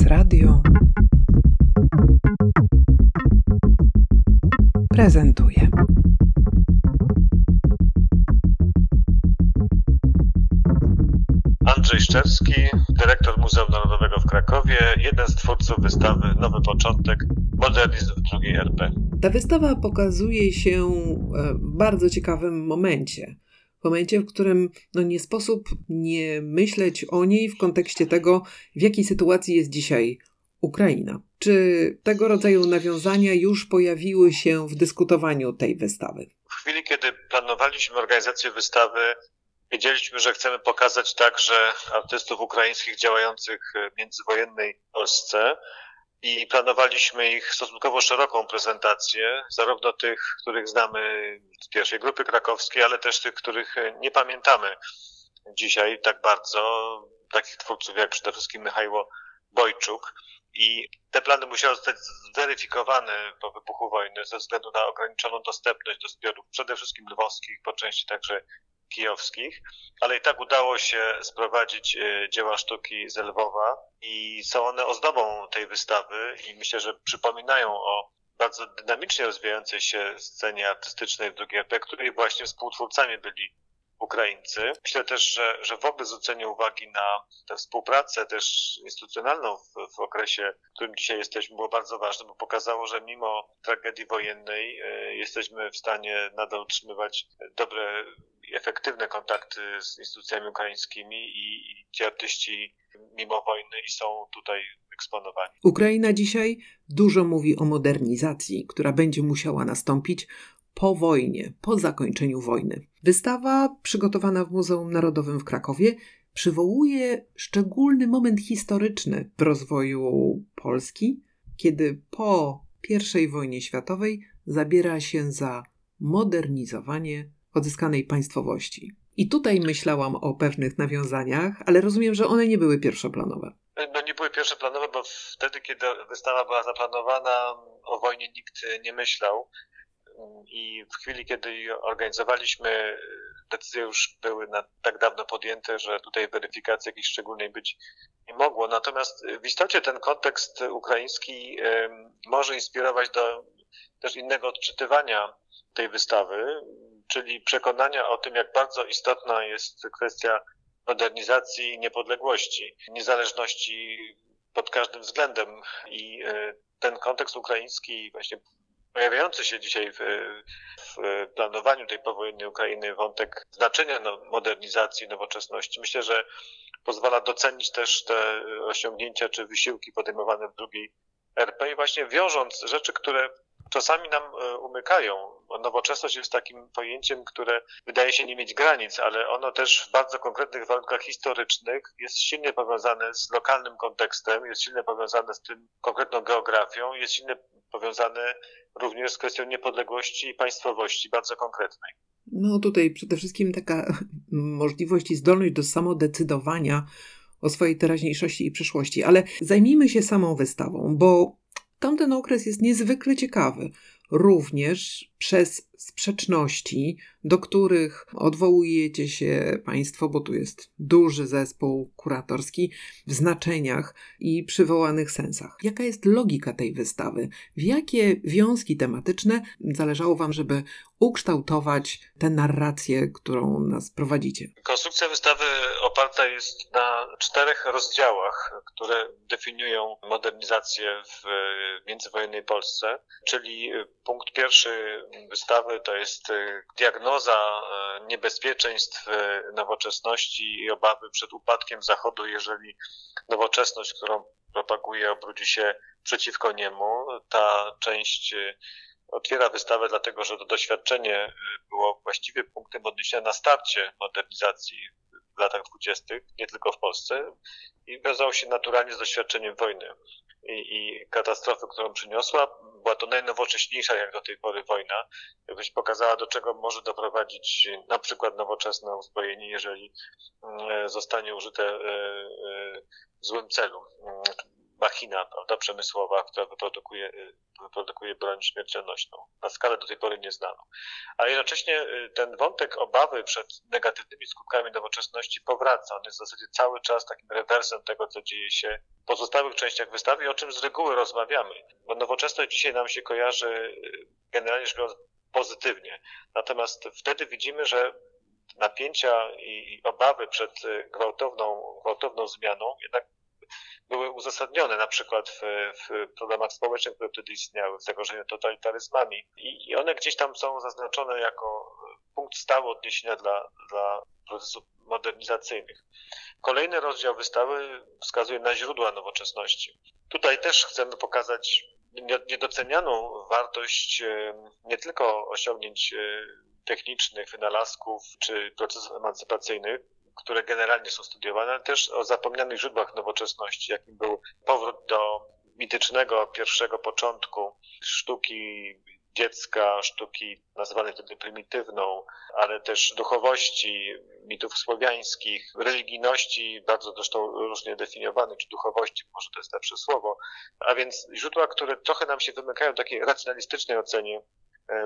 Okres Radio prezentuje. Andrzej Szczerski, dyrektor Muzeum Narodowego w Krakowie, jeden z twórców wystawy Nowy Początek Modernizm w II RP. Ta wystawa pokazuje się e, w bardzo ciekawym momencie. W momencie, w którym no, nie sposób nie myśleć o niej w kontekście tego, w jakiej sytuacji jest dzisiaj Ukraina. Czy tego rodzaju nawiązania już pojawiły się w dyskutowaniu tej wystawy? W chwili, kiedy planowaliśmy organizację wystawy, wiedzieliśmy, że chcemy pokazać także artystów ukraińskich działających w międzywojennej Polsce i planowaliśmy ich stosunkowo szeroką prezentację, zarówno tych, których znamy z pierwszej grupy krakowskiej, ale też tych, których nie pamiętamy dzisiaj tak bardzo, takich twórców jak przede wszystkim Michajło Bojczuk. I te plany musiały zostać zweryfikowane po wybuchu wojny ze względu na ograniczoną dostępność do zbiorów, przede wszystkim lwowskich, po części także kijowskich, ale i tak udało się sprowadzić e, dzieła sztuki z Lwowa i są one ozdobą tej wystawy i myślę, że przypominają o bardzo dynamicznie rozwijającej się scenie artystycznej w RP, której właśnie współtwórcami byli Ukraińcy. Myślę też, że, że w ogóle zwrócenie uwagi na tę współpracę też instytucjonalną w, w okresie, w którym dzisiaj jesteśmy, było bardzo ważne, bo pokazało, że mimo tragedii wojennej y, jesteśmy w stanie nadal utrzymywać dobre efektywne kontakty z instytucjami ukraińskimi i, i ci artyści mimo wojny i są tutaj eksponowani. Ukraina dzisiaj dużo mówi o modernizacji, która będzie musiała nastąpić po wojnie, po zakończeniu wojny. Wystawa przygotowana w Muzeum Narodowym w Krakowie przywołuje szczególny moment historyczny w rozwoju Polski, kiedy po I wojnie światowej zabiera się za modernizowanie odzyskanej państwowości. I tutaj myślałam o pewnych nawiązaniach, ale rozumiem, że one nie były pierwszoplanowe. No nie były pierwszoplanowe, bo wtedy, kiedy wystawa była zaplanowana, o wojnie nikt nie myślał i w chwili, kiedy organizowaliśmy, decyzje już były na, tak dawno podjęte, że tutaj weryfikacji jakiejś szczególnej być nie mogło. Natomiast w istocie ten kontekst ukraiński może inspirować do też innego odczytywania tej wystawy, czyli przekonania o tym, jak bardzo istotna jest kwestia modernizacji niepodległości, niezależności pod każdym względem. I e, ten kontekst ukraiński właśnie pojawiający się dzisiaj w, w, planowaniu tej powojennej Ukrainy wątek znaczenia no, modernizacji, nowoczesności, myślę, że pozwala docenić też te osiągnięcia czy wysiłki podejmowane w drugiej RP i właśnie wiążąc rzeczy, które czasami nam e, umykają. Nowoczesność jest takim pojęciem, które wydaje się nie mieć granic, ale ono też w bardzo konkretnych warunkach historycznych jest silnie powiązane z lokalnym kontekstem, jest silnie powiązane z tym konkretną geografią, jest silnie powiązane również z kwestią niepodległości i państwowości bardzo konkretnej. No tutaj przede wszystkim taka możliwość i zdolność do samodecydowania o swojej teraźniejszości i przyszłości. Ale zajmijmy się samą wystawą, bo tamten okres jest niezwykle ciekawy. Również przez sprzeczności, do których odwołujecie się Państwo, bo tu jest duży zespół kuratorski w znaczeniach i przywołanych sensach. Jaka jest logika tej wystawy? W jakie wiązki tematyczne zależało Wam, żeby ukształtować tę narrację, którą nas prowadzicie? Konstrukcja wystawy oparta jest na czterech rozdziałach, które definiują modernizację w międzywojennej Polsce, czyli punkt pierwszy wystawy to jest y, diagnoza y, niebezpieczeństw y, nowoczesności i obawy przed upadkiem Zachodu, jeżeli nowoczesność, którą propaguje, obrudzi się przeciwko niemu. Ta część otwiera wystawę, dlatego że to doświadczenie było właściwie punktem odniesienia na starcie modernizacji w latach dwudziestych, nie tylko w Polsce, i wiązało się naturalnie z doświadczeniem wojny i, i katastrofy, którą przyniosła. Była to najnowocześniejsza jak do tej pory wojna. Jakbyś pokazała, do czego może doprowadzić na przykład nowoczesne uzbrojenie, jeżeli mm, zostanie użyte e, e, w złym celu. Machina prawda, przemysłowa, która wyprodukuje, y, wyprodukuje broń śmiercionośną. Na skalę do tej pory nieznaną. A jednocześnie y, ten wątek obawy przed negatywnymi skutkami nowoczesności powraca. On jest w zasadzie cały czas takim rewersem tego, co dzieje się w pozostałych częściach wystawy i o czym z reguły rozmawiamy. Bo nowoczesność dzisiaj nam się kojarzy y, generalnie rzecz biorąc pozytywnie. Natomiast wtedy widzimy, że napięcia i obawy przed gwałtowną, gwałtowną zmianą jednak były uzasadnione na przykład w, w programach społecznych, które wtedy istniały, w zagrożeniu totalitaryzmami I, i one gdzieś tam są zaznaczone jako punkt stały odniesienia dla, dla procesów modernizacyjnych. Kolejny rozdział wystawy wskazuje na źródła nowoczesności. Tutaj też chcemy pokazać niedocenianą wartość nie tylko osiągnięć e, technicznych, wynalazków czy procesów emancypacyjnych, które generalnie są studiowane, ale też o zapomnianych źródłach nowoczesności, jakim był powrót do mitycznego pierwszego początku sztuki dziecka, sztuki nazywanej wtedy prymitywną, ale też duchowości, mitów słowiańskich, religijności, bardzo zresztą różnie definiowanych, czy duchowości, może to jest lepsze słowo, a więc źródła, które trochę nam się wymykają takiej racjonalistycznej ocenie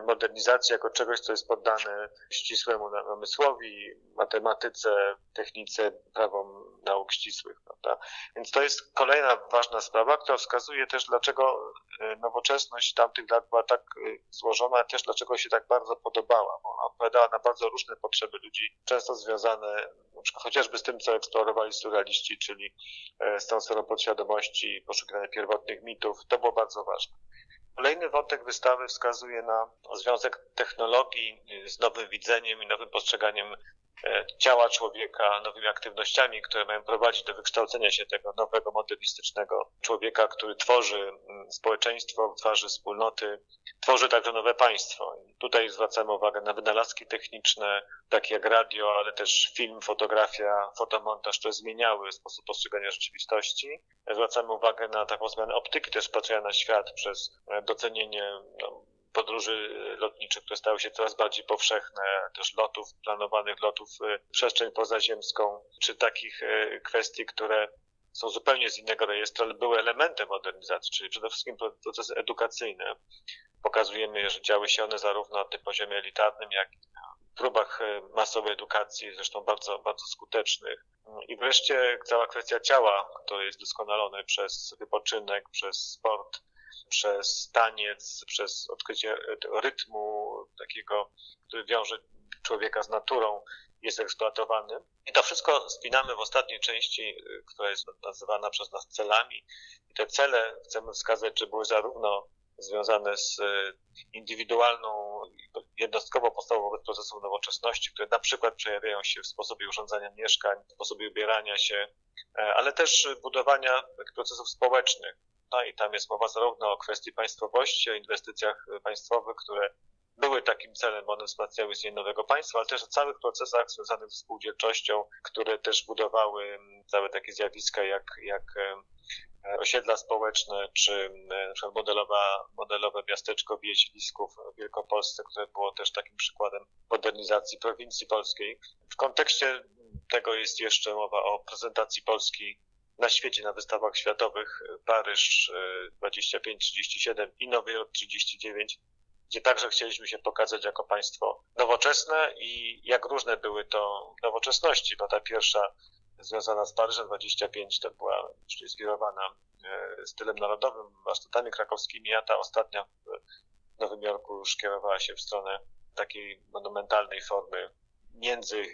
modernizacji jako czegoś, co jest poddane ścisłemu namysłowi, matematyce, technice, prawom nauk ścisłych. Prawda? Więc to jest kolejna ważna sprawa, która wskazuje też, dlaczego e, nowoczesność tamtych lat była tak e, złożona, a też dlaczego się tak bardzo podobała, bo ona odpowiadała na bardzo różne potrzeby ludzi, często związane chociażby z tym, co eksplorowali surrealiści, czyli z tą sferą podświadomości, poszukiwania pierwotnych mitów. To było bardzo ważne. Kolejny wątek wystawy wskazuje na związek technologii z nowym widzeniem i nowym postrzeganiem ciała człowieka, nowymi aktywnościami, które mają prowadzić do wykształcenia się tego nowego, modernistycznego człowieka, który tworzy mm, społeczeństwo, tworzy wspólnoty, tworzy także nowe państwo. I tutaj zwracamy uwagę na wynalazki techniczne, takie jak radio, ale też film, fotografia, fotomontaż, które zmieniały sposób postrzegania rzeczywistości. Zwracamy uwagę na taką zmianę optyki też patrzenia na świat przez e, docenienie no, podróży lotniczych, które stały się coraz bardziej powszechne, też lotów, planowanych lotów w przestrzeń pozaziemską, czy takich e, kwestii, które są zupełnie z innego rejestru, ale były elementem modernizacji, czyli przede wszystkim procesy edukacyjne. Pokazujemy, że działy się one zarówno na tym poziomie elitarnym, jak i na próbach e, masowej edukacji, zresztą bardzo, bardzo skutecznych. I wreszcie cała kwestia ciała, które jest doskonalone przez wypoczynek, przez sport, przez taniec, przez odkrycie rytmu takiego, który wiąże człowieka z naturą, jest eksploatowany. I to wszystko spinamy w ostatniej części, która jest nazywana przez nas celami. I te cele chcemy wskazać, że były zarówno związane z indywidualną, jednostkową postawą wobec procesów nowoczesności, które na przykład przejawiają się w sposobie urządzania mieszkań, w sposobie ubierania się, ale też budowania procesów społecznych. No i tam jest mowa zarówno o kwestii państwowości, o inwestycjach państwowych, które były takim celem, one wzmacniały istnienie nowego państwa, ale też o całych procesach związanych ze spółdzielczością, które też budowały całe takie zjawiska jak, jak e, osiedla społeczne, czy e, na modelowa, modelowe miasteczko Wieźlisków w Wielkopolsce, które było też takim przykładem modernizacji prowincji polskiej. W kontekście tego jest jeszcze mowa o prezentacji Polski na świecie, na wystawach światowych Paryż 25-37 i Nowy Jork 39, gdzie także chcieliśmy się pokazać jako państwo nowoczesne i jak różne były to nowoczesności, bo ta pierwsza związana z Paryżem 25 to była już inspirowana e, stylem narodowym, warsztatami krakowskimi, a ta ostatnia w Nowym Jorku już kierowała się w stronę takiej monumentalnej formy między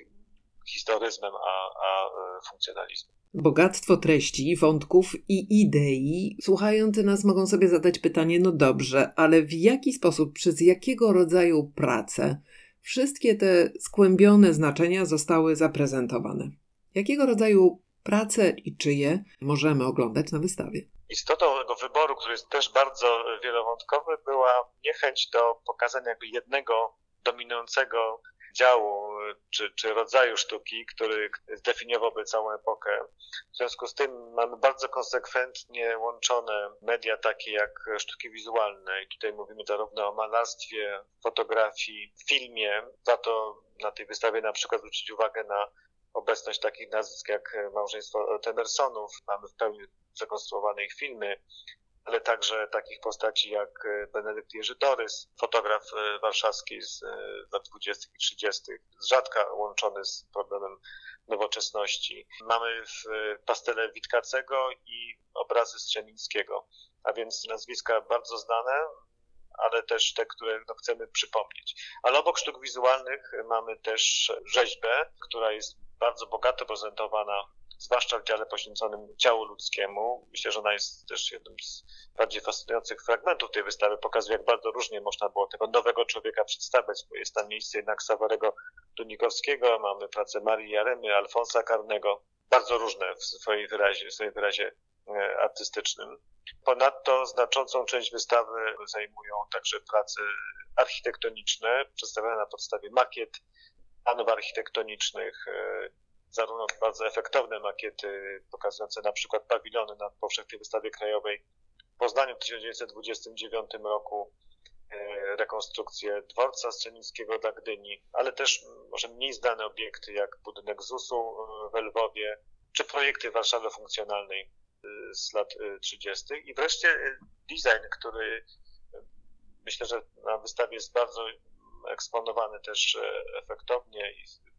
historyzmem a, a funkcjonalizmem. Bogactwo treści, wątków i idei. Słuchający nas mogą sobie zadać pytanie: no dobrze, ale w jaki sposób, przez jakiego rodzaju pracę wszystkie te skłębione znaczenia zostały zaprezentowane? Jakiego rodzaju prace i czyje możemy oglądać na wystawie? Istotą tego wyboru, który jest też bardzo wielowątkowy, była niechęć do pokazania jednego dominującego działu czy, czy rodzaju sztuki, który zdefiniowałby całą epokę. W związku z tym mamy bardzo konsekwentnie łączone media takie jak sztuki wizualne i tutaj mówimy zarówno o malarstwie, fotografii, filmie. Za to na tej wystawie na przykład zwrócić uwagę na obecność takich nazwisk jak małżeństwo Temersonów, mamy w pełni zrekonstruowane ich filmy, ale także takich postaci jak Benedykt Jerzy Dorys, fotograf warszawski z lat 20. i 30., z rzadka łączony z problemem nowoczesności. Mamy w pastele Witkacego i obrazy Strzemińskiego, a więc nazwiska bardzo znane, ale też te, które no, chcemy przypomnieć. Ale obok sztuk wizualnych mamy też rzeźbę, która jest bardzo bogato prezentowana, zwłaszcza w dziale poświęconym ciału ludzkiemu. Myślę, że ona jest też jednym z bardziej fascynujących fragmentów tej wystawy. Pokazuje, jak bardzo różnie można było tego nowego człowieka przedstawiać, bo jest tam miejsce jednak Sawarego Dunikowskiego, mamy pracę Marii Jaremy, Alfonsa Karnego, bardzo różne w swoim wyrazie, w swoim wyrazie e, artystycznym. Ponadto znaczącą część wystawy zajmują także prace architektoniczne, przedstawione na podstawie makiet, planów architektonicznych, e, zarówno bardzo efektowne makiety pokazujące na przykład pawilony na powszechnej wystawie krajowej w Poznaniu w 1929 roku, e, rekonstrukcję dworca Strzemińskiego dla Gdyni, ale też może mniej znane obiekty jak budynek ZUS-u w Lwowie, czy projekty Warszawy funkcjonalnej z lat 30. Y, I wreszcie design, który myślę, że na wystawie jest bardzo eksponowany też efektownie i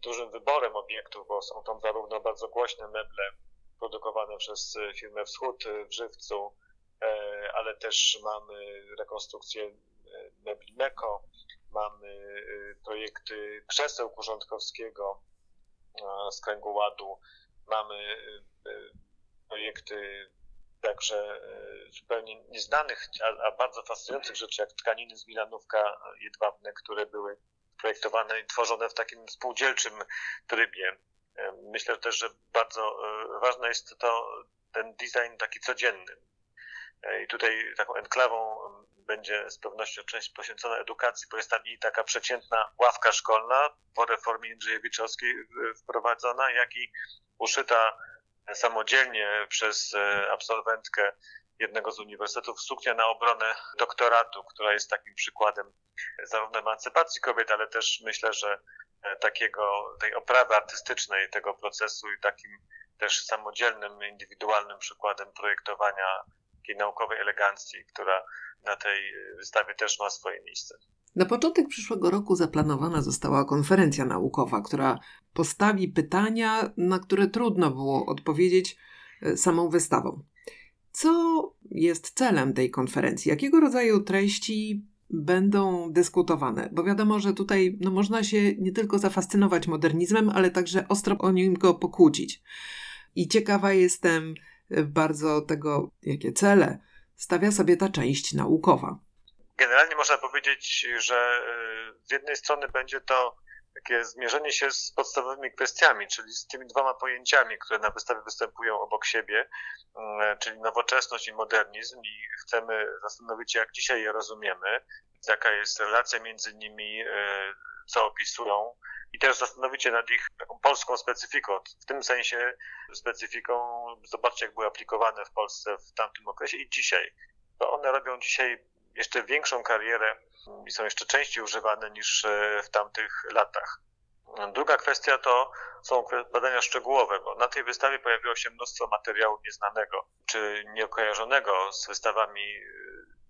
dużym wyborem obiektów, bo są tam zarówno bardzo głośne meble produkowane przez firmę Wschód w Żywcu, ale też mamy rekonstrukcję mebli Meko, mamy projekty krzeseł Kurządkowskiego z kręgu ładu, mamy projekty także e, zupełnie nieznanych, a, a, bardzo fascynujących rzeczy, jak tkaniny z Milanówka jedwabne, które były projektowane i tworzone w takim spółdzielczym trybie. E, myślę też, że bardzo e, ważne jest to ten design taki codzienny. I tutaj taką enklawą będzie z pewnością część poświęcona edukacji, bo jest tam i taka przeciętna ławka szkolna po reformie Jędrzejewiczowskiej wprowadzona, jak i uszyta samodzielnie przez e, absolwentkę jednego z uniwersytetów suknia na obronę doktoratu, która jest takim przykładem zarówno emancypacji kobiet, ale też myślę, że e, takiego, tej oprawy artystycznej tego procesu i takim też samodzielnym, indywidualnym przykładem projektowania takiej naukowej elegancji, która na tej wystawie też ma swoje miejsce. Na początek przyszłego roku zaplanowana została konferencja naukowa, która postawi pytania, na które trudno było odpowiedzieć e, samą wystawą. Co jest celem tej konferencji? Jakiego rodzaju treści będą dyskutowane? Bo wiadomo, że tutaj no, można się nie tylko zafascynować modernizmem, ale także ostro o nim go pokłócić. I ciekawa jestem e, bardzo tego, jakie cele stawia sobie ta część naukowa. Generalnie można powiedzieć, że y, z jednej strony będzie to takie zmierzenie się z podstawowymi kwestiami, czyli z tymi dwoma pojęciami, które na wystawie występują obok siebie, y, czyli nowoczesność i modernizm i chcemy zastanowić się, jak dzisiaj je rozumiemy, jaka jest relacja między nimi, y, co opisują i też zastanowić się nad ich taką polską specyfiką. W tym sensie specyfiką, zobaczcie jak były aplikowane w Polsce w tamtym okresie i dzisiaj. To one robią dzisiaj jeszcze większą karierę i są jeszcze częściej używane niż e, w tamtych latach. Druga kwestia to są badania szczegółowe, bo na tej wystawie pojawiło się mnóstwo materiału nieznanego czy nieokojarzonego z wystawami e,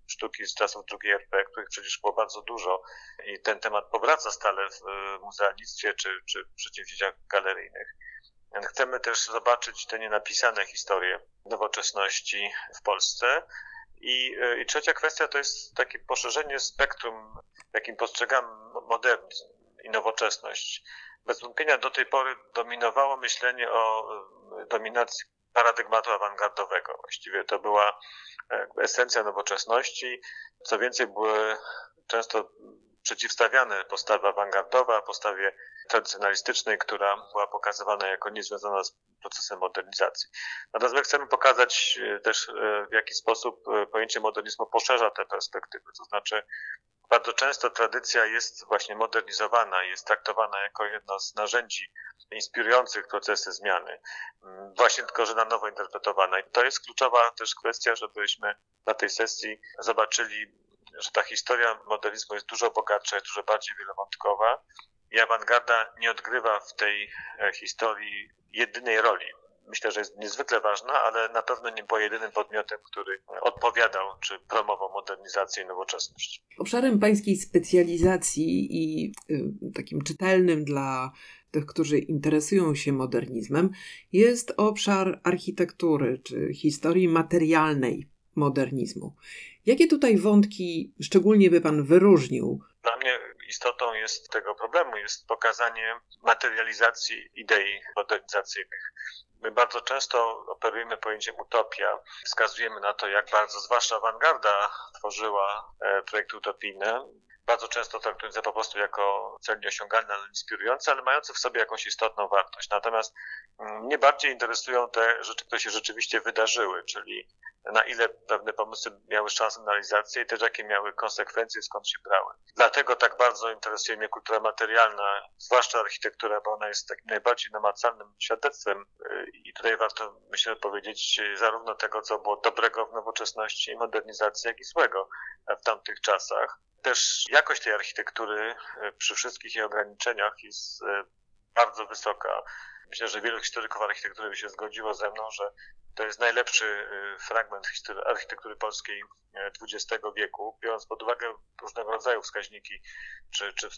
sztuki z czasów II RP, których przecież było bardzo dużo i ten temat powraca stale w e, muzealnictwie czy, czy przedsięwzięciach galeryjnych. Chcemy też zobaczyć te nienapisane historie nowoczesności w Polsce i, e, I trzecia kwestia to jest takie poszerzenie spektrum, jakim postrzegam modernizm i nowoczesność. Bez wątpienia do tej pory dominowało myślenie o e, dominacji paradygmatu awangardowego. Właściwie to była e, esencja nowoczesności. Co więcej, były często przeciwstawiane postawa awangardowa postawie tradycjonalistycznej, która była pokazywana jako niezwiązana z procesem modernizacji. Natomiast my chcemy pokazać e, też, e, w jaki sposób e, pojęcie modernizmu poszerza te perspektywy, to znaczy bardzo często tradycja jest właśnie modernizowana, jest traktowana jako jedno z narzędzi inspirujących procesy zmiany, mm, właśnie tylko, że na nowo interpretowana. I to jest kluczowa też kwestia, żebyśmy na tej sesji zobaczyli, że ta historia modernizmu jest dużo bogatsza, jest dużo bardziej wielowątkowa i awangarda nie odgrywa w tej e, historii jedynej roli. Myślę, że jest niezwykle ważna, ale na pewno nie była jedynym podmiotem, który odpowiadał czy promował modernizację i nowoczesność. Obszarem pańskiej specjalizacji i y, takim czytelnym dla tych, którzy interesują się modernizmem, jest obszar architektury czy historii materialnej modernizmu. Jakie tutaj wątki szczególnie by Pan wyróżnił? Dla mnie istotą jest tego problemu jest pokazanie materializacji idei modernizacyjnych. My bardzo często operujemy pojęciem utopia. Wskazujemy na to, jak bardzo, zwłaszcza awangarda, tworzyła e, projekty utopijne bardzo często traktując je po prostu jako cel nieosiągalny, ale inspirujący, ale mający w sobie jakąś istotną wartość. Natomiast mm, mnie bardziej interesują te rzeczy, które się rzeczywiście wydarzyły, czyli na ile pewne pomysły miały szansę na realizację i też jakie miały konsekwencje, skąd się brały. Dlatego tak bardzo interesuje mnie kultura materialna, zwłaszcza architektura, bo ona jest takim najbardziej namacalnym świadectwem y, i tutaj warto, myślę, powiedzieć zarówno tego, co było dobrego w nowoczesności i modernizacji, jak i złego w tamtych czasach. Też jakość tej architektury e, przy wszystkich jej ograniczeniach jest e, bardzo wysoka. Myślę, że wielu historyków architektury by się zgodziło ze mną, że to jest najlepszy e, fragment architektury polskiej XX wieku, biorąc pod uwagę różnego rodzaju wskaźniki czy, czy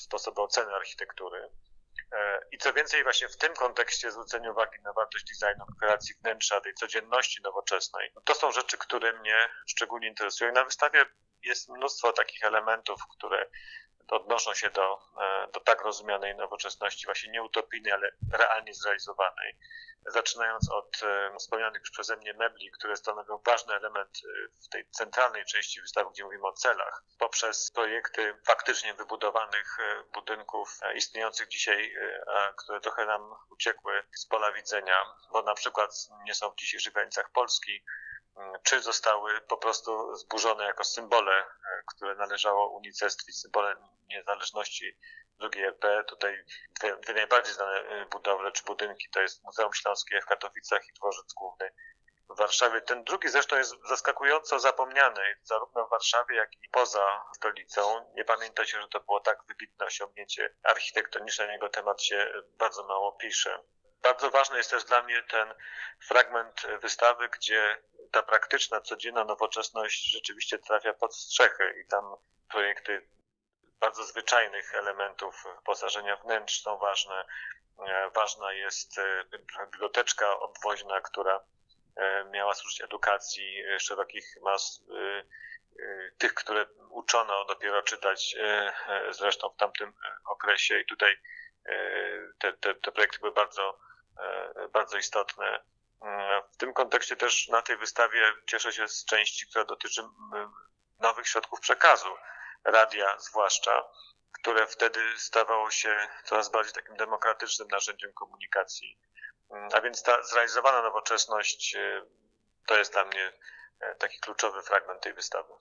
sposoby oceny architektury. I co więcej, właśnie w tym kontekście zwrócenie uwagi na wartość designu, kreacji wnętrza, tej codzienności nowoczesnej, to są rzeczy, które mnie szczególnie interesują. I na wystawie jest mnóstwo takich elementów, które odnoszą się do, e, do tak rozumianej nowoczesności, właśnie nie utopijnej, ale realnie zrealizowanej. Zaczynając od e, wspomnianych już przeze mnie mebli, które stanowią ważny element e, w tej centralnej części wystawy, gdzie mówimy o celach, poprzez projekty faktycznie wybudowanych budynków istniejących dzisiaj, które trochę nam uciekły z pola widzenia, bo na przykład nie są w dzisiejszych granicach Polski, czy zostały po prostu zburzone jako symbole, e, które należało unicestwić, symbole niezależności II RP. Tutaj dwie, dwie najbardziej znane e, budowle czy budynki to jest Muzeum Śląskie w Katowicach i Dworzec Główny w Warszawie. Ten drugi zresztą jest zaskakująco zapomniany, zarówno w Warszawie, jak i poza stolicą. Nie pamięta się, że to było tak wybitne osiągnięcie architektoniczne, na jego temat się bardzo mało pisze. Bardzo ważny jest też dla mnie ten fragment wystawy, gdzie ta praktyczna, codzienna nowoczesność rzeczywiście trafia pod strzechy i tam projekty bardzo zwyczajnych elementów wyposażenia wnętrz są ważne. E, ważna jest e, biblioteczka obwoźna, która e, miała służyć edukacji szerokich mas, tych, które uczono dopiero czytać zresztą w tamtym okresie i tutaj te, te, te projekty były bardzo, bardzo istotne. W tym kontekście też na tej wystawie cieszę się z części, która dotyczy nowych środków przekazu, radia zwłaszcza, które wtedy stawało się coraz bardziej takim demokratycznym narzędziem komunikacji. A więc ta zrealizowana nowoczesność y, to jest dla mnie e, taki kluczowy fragment tej wystawy.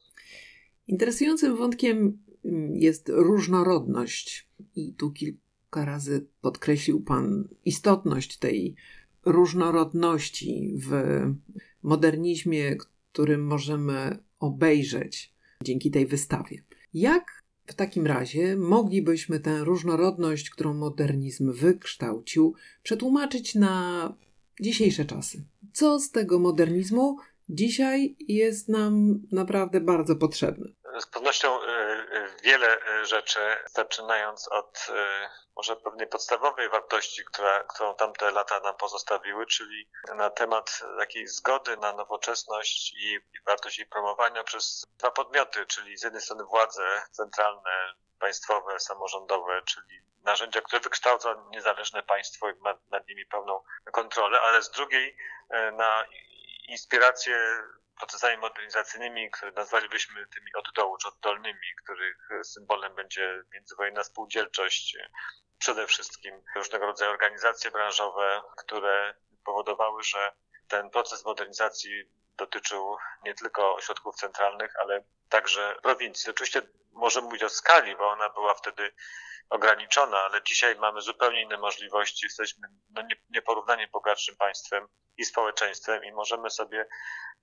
Interesującym wątkiem mm, jest różnorodność, i tu kilka razy podkreślił Pan istotność tej różnorodności w modernizmie, którym możemy obejrzeć dzięki tej wystawie. Jak w takim razie moglibyśmy tę różnorodność, którą modernizm wykształcił, przetłumaczyć na dzisiejsze czasy? Co z tego modernizmu dzisiaj jest nam naprawdę bardzo potrzebne? Z pewnością e, e, wiele e, rzeczy, zaczynając od może pewnej podstawowej wartości, która, którą tamte lata nam pozostawiły, czyli na temat takiej zgody na nowoczesność i wartość jej promowania przez dwa podmioty, czyli z jednej strony władze centralne, państwowe, samorządowe, czyli narzędzia, które wykształca niezależne państwo i ma nad nimi pełną kontrolę, ale z drugiej na inspirację procesami modernizacyjnymi, które nazwalibyśmy tymi od dołu czy oddolnymi, których symbolem będzie międzywojenna spółdzielczość, przede wszystkim różnego rodzaju organizacje branżowe, które powodowały, że ten proces modernizacji dotyczył nie tylko ośrodków centralnych, ale także prowincji. Oczywiście możemy mówić o skali, bo ona była wtedy ograniczona, ale dzisiaj mamy zupełnie inne możliwości. Jesteśmy no, nieporównanie bogatszym państwem i społeczeństwem i możemy sobie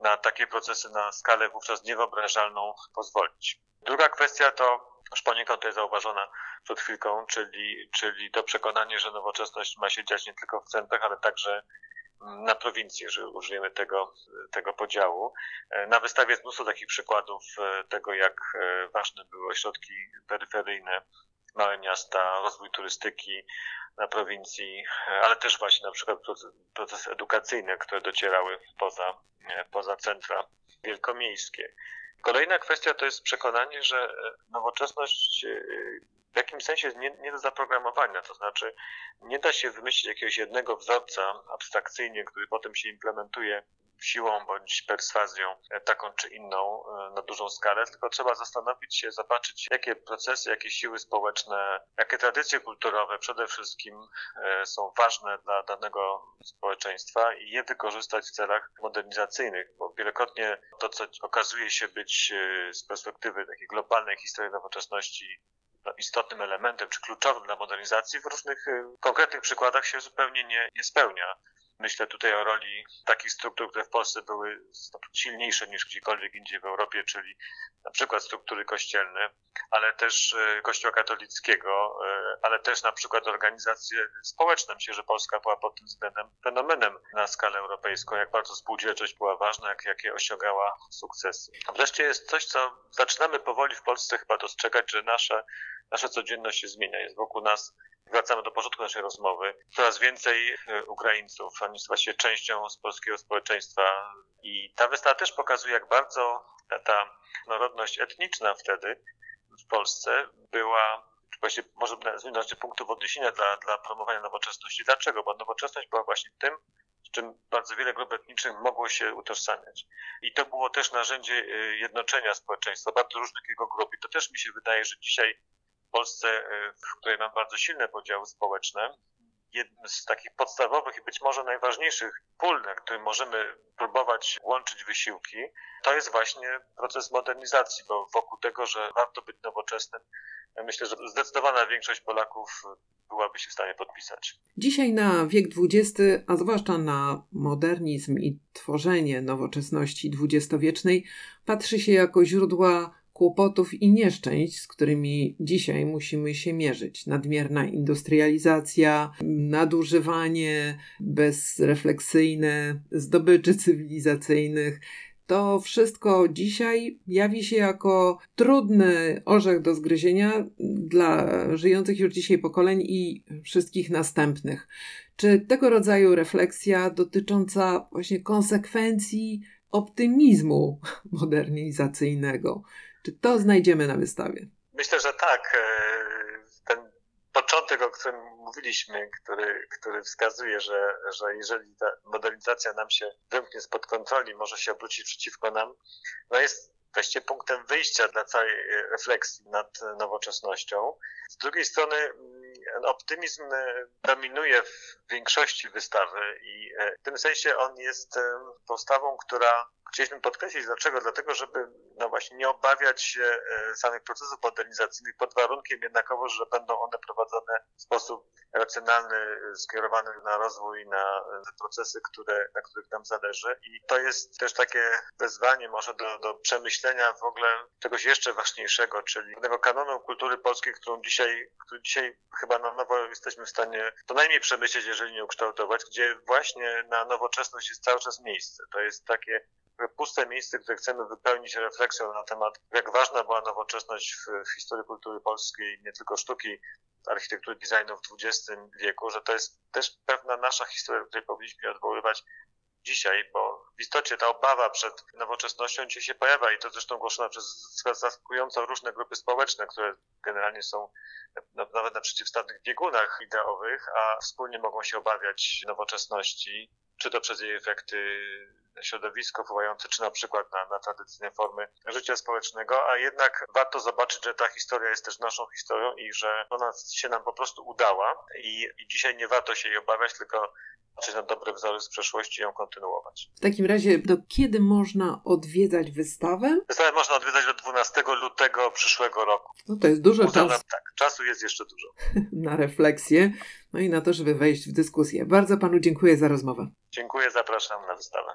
na takie procesy na skalę wówczas niewyobrażalną pozwolić. Druga kwestia to już poniekąd tutaj zauważona przed chwilką, czyli, czyli to przekonanie, że nowoczesność ma się dziać nie tylko w centrach, ale także na prowincji, że użyjemy tego, tego podziału. Na wystawie jest mnóstwo takich przykładów tego, jak ważne były ośrodki peryferyjne, małe miasta, rozwój turystyki na prowincji, ale też właśnie na przykład procesy edukacyjne, które docierały poza, poza centra wielkomiejskie. Kolejna kwestia to jest przekonanie, że nowoczesność w jakimś sensie nie, nie do zaprogramowania, to znaczy nie da się wymyślić jakiegoś jednego wzorca abstrakcyjnie, który potem się implementuje siłą bądź perswazją e, taką czy inną e, na dużą skalę, tylko trzeba zastanowić się, zobaczyć, jakie procesy, jakie siły społeczne, jakie tradycje kulturowe przede wszystkim e, są ważne dla danego społeczeństwa i je wykorzystać w celach modernizacyjnych, bo wielokrotnie to, co okazuje się być z perspektywy takiej globalnej historii nowoczesności no, istotnym elementem czy kluczowym dla modernizacji, w różnych konkretnych przykładach się zupełnie nie, nie spełnia. Myślę tutaj o roli takich struktur, które w Polsce były silniejsze niż gdziekolwiek indziej w Europie, czyli na przykład struktury kościelne, ale też e, Kościoła katolickiego, e, ale też na przykład organizacje społeczne. Myślę, że Polska była pod tym względem fenomenem na skalę europejską, jak bardzo spółdzielczość była ważna, jak, jakie osiągała sukcesy. A wreszcie jest coś, co zaczynamy powoli w Polsce chyba dostrzegać, że nasza, nasza codzienność się zmienia. Jest wokół nas wracamy do porządku naszej rozmowy, coraz więcej e, Ukraińców, oni są właściwie częścią z polskiego społeczeństwa i ta wystawa też pokazuje, jak bardzo ta narodność etniczna wtedy w Polsce była właściwie może nazwijmy punktów odniesienia dla, dla promowania nowoczesności. Dlaczego? Bo nowoczesność była właśnie tym, z czym bardzo wiele grup etnicznych mogło się utożsamiać. I to było też narzędzie e, jednoczenia społeczeństwa, bardzo różnych jego grup. I to też mi się wydaje, że dzisiaj Polsce, y, w której mam bardzo silne podziały społeczne, jednym z takich podstawowych i być może najważniejszych pól, na którym możemy próbować łączyć wysiłki, to jest właśnie proces modernizacji, bo wokół tego, że warto być nowoczesnym, myślę, że zdecydowana większość Polaków byłaby się w stanie podpisać. Dzisiaj na wiek XX, a zwłaszcza na modernizm i tworzenie nowoczesności dwudziestowiecznej, patrzy się jako źródła kłopotów i nieszczęść, z którymi dzisiaj musimy się mierzyć. Nadmierna industrializacja, nadużywanie bezrefleksyjne zdobyczy cywilizacyjnych. To wszystko dzisiaj jawi się jako trudny orzech do zgryzienia dla żyjących już dzisiaj pokoleń i wszystkich następnych. Czy tego rodzaju refleksja dotycząca właśnie konsekwencji optymizmu modernizacyjnego czy to znajdziemy na wystawie? Myślę, że tak. E, ten początek, o którym mówiliśmy, który, który wskazuje, że, że jeżeli ta modernizacja nam się wymknie spod kontroli, może się obrócić przeciwko nam, no jest właściwie punktem wyjścia dla całej refleksji nad nowoczesnością. Z drugiej strony optymizm dominuje w większości wystawy i e, w tym sensie on jest e, postawą, która chcieliśmy podkreślić. Dlaczego? Dlatego, żeby no właśnie nie obawiać się e, samych procesów modernizacyjnych pod warunkiem jednakowo, że będą one prowadzone w sposób racjonalny, skierowany na rozwój, na procesy, które, na których nam zależy. I to jest też takie wezwanie może do, do przemyślenia w ogóle czegoś jeszcze ważniejszego, czyli pewnego kanonu kultury polskiej, którą dzisiaj, który dzisiaj chyba na nowo jesteśmy w stanie to najmniej przemyśleć, jeżeli nie ukształtować, gdzie właśnie na nowoczesność jest cały czas miejsce. To jest takie puste miejsce, które chcemy wypełnić refleksją na temat, jak ważna była nowoczesność w, w historii kultury polskiej, nie tylko sztuki, architektury, designu w XX wieku, że to jest też pewna nasza historia, której powinniśmy odwoływać dzisiaj, bo istocie ta obawa przed nowoczesnością dzisiaj się pojawia i to zresztą głoszona przez zaskakująco różne grupy społeczne, które generalnie są nawet na przeciwstawnych biegunach ideowych, a wspólnie mogą się obawiać nowoczesności, czy to przez jej efekty środowisko wpływające, czy na przykład na, na tradycyjne formy życia społecznego, a jednak warto zobaczyć, że ta historia jest też naszą historią i że ona się nam po prostu udała i, i dzisiaj nie warto się jej obawiać, tylko patrzeć na dobre wzory z przeszłości i ją kontynuować. W takim razie do kiedy można odwiedzać wystawę? Wystawę można odwiedzać do 12 lutego przyszłego roku. No to jest dużo czasu. Tak, czasu jest jeszcze dużo. na refleksję, no i na to, żeby wejść w dyskusję. Bardzo panu dziękuję za rozmowę. Dziękuję, zapraszam na wystawę.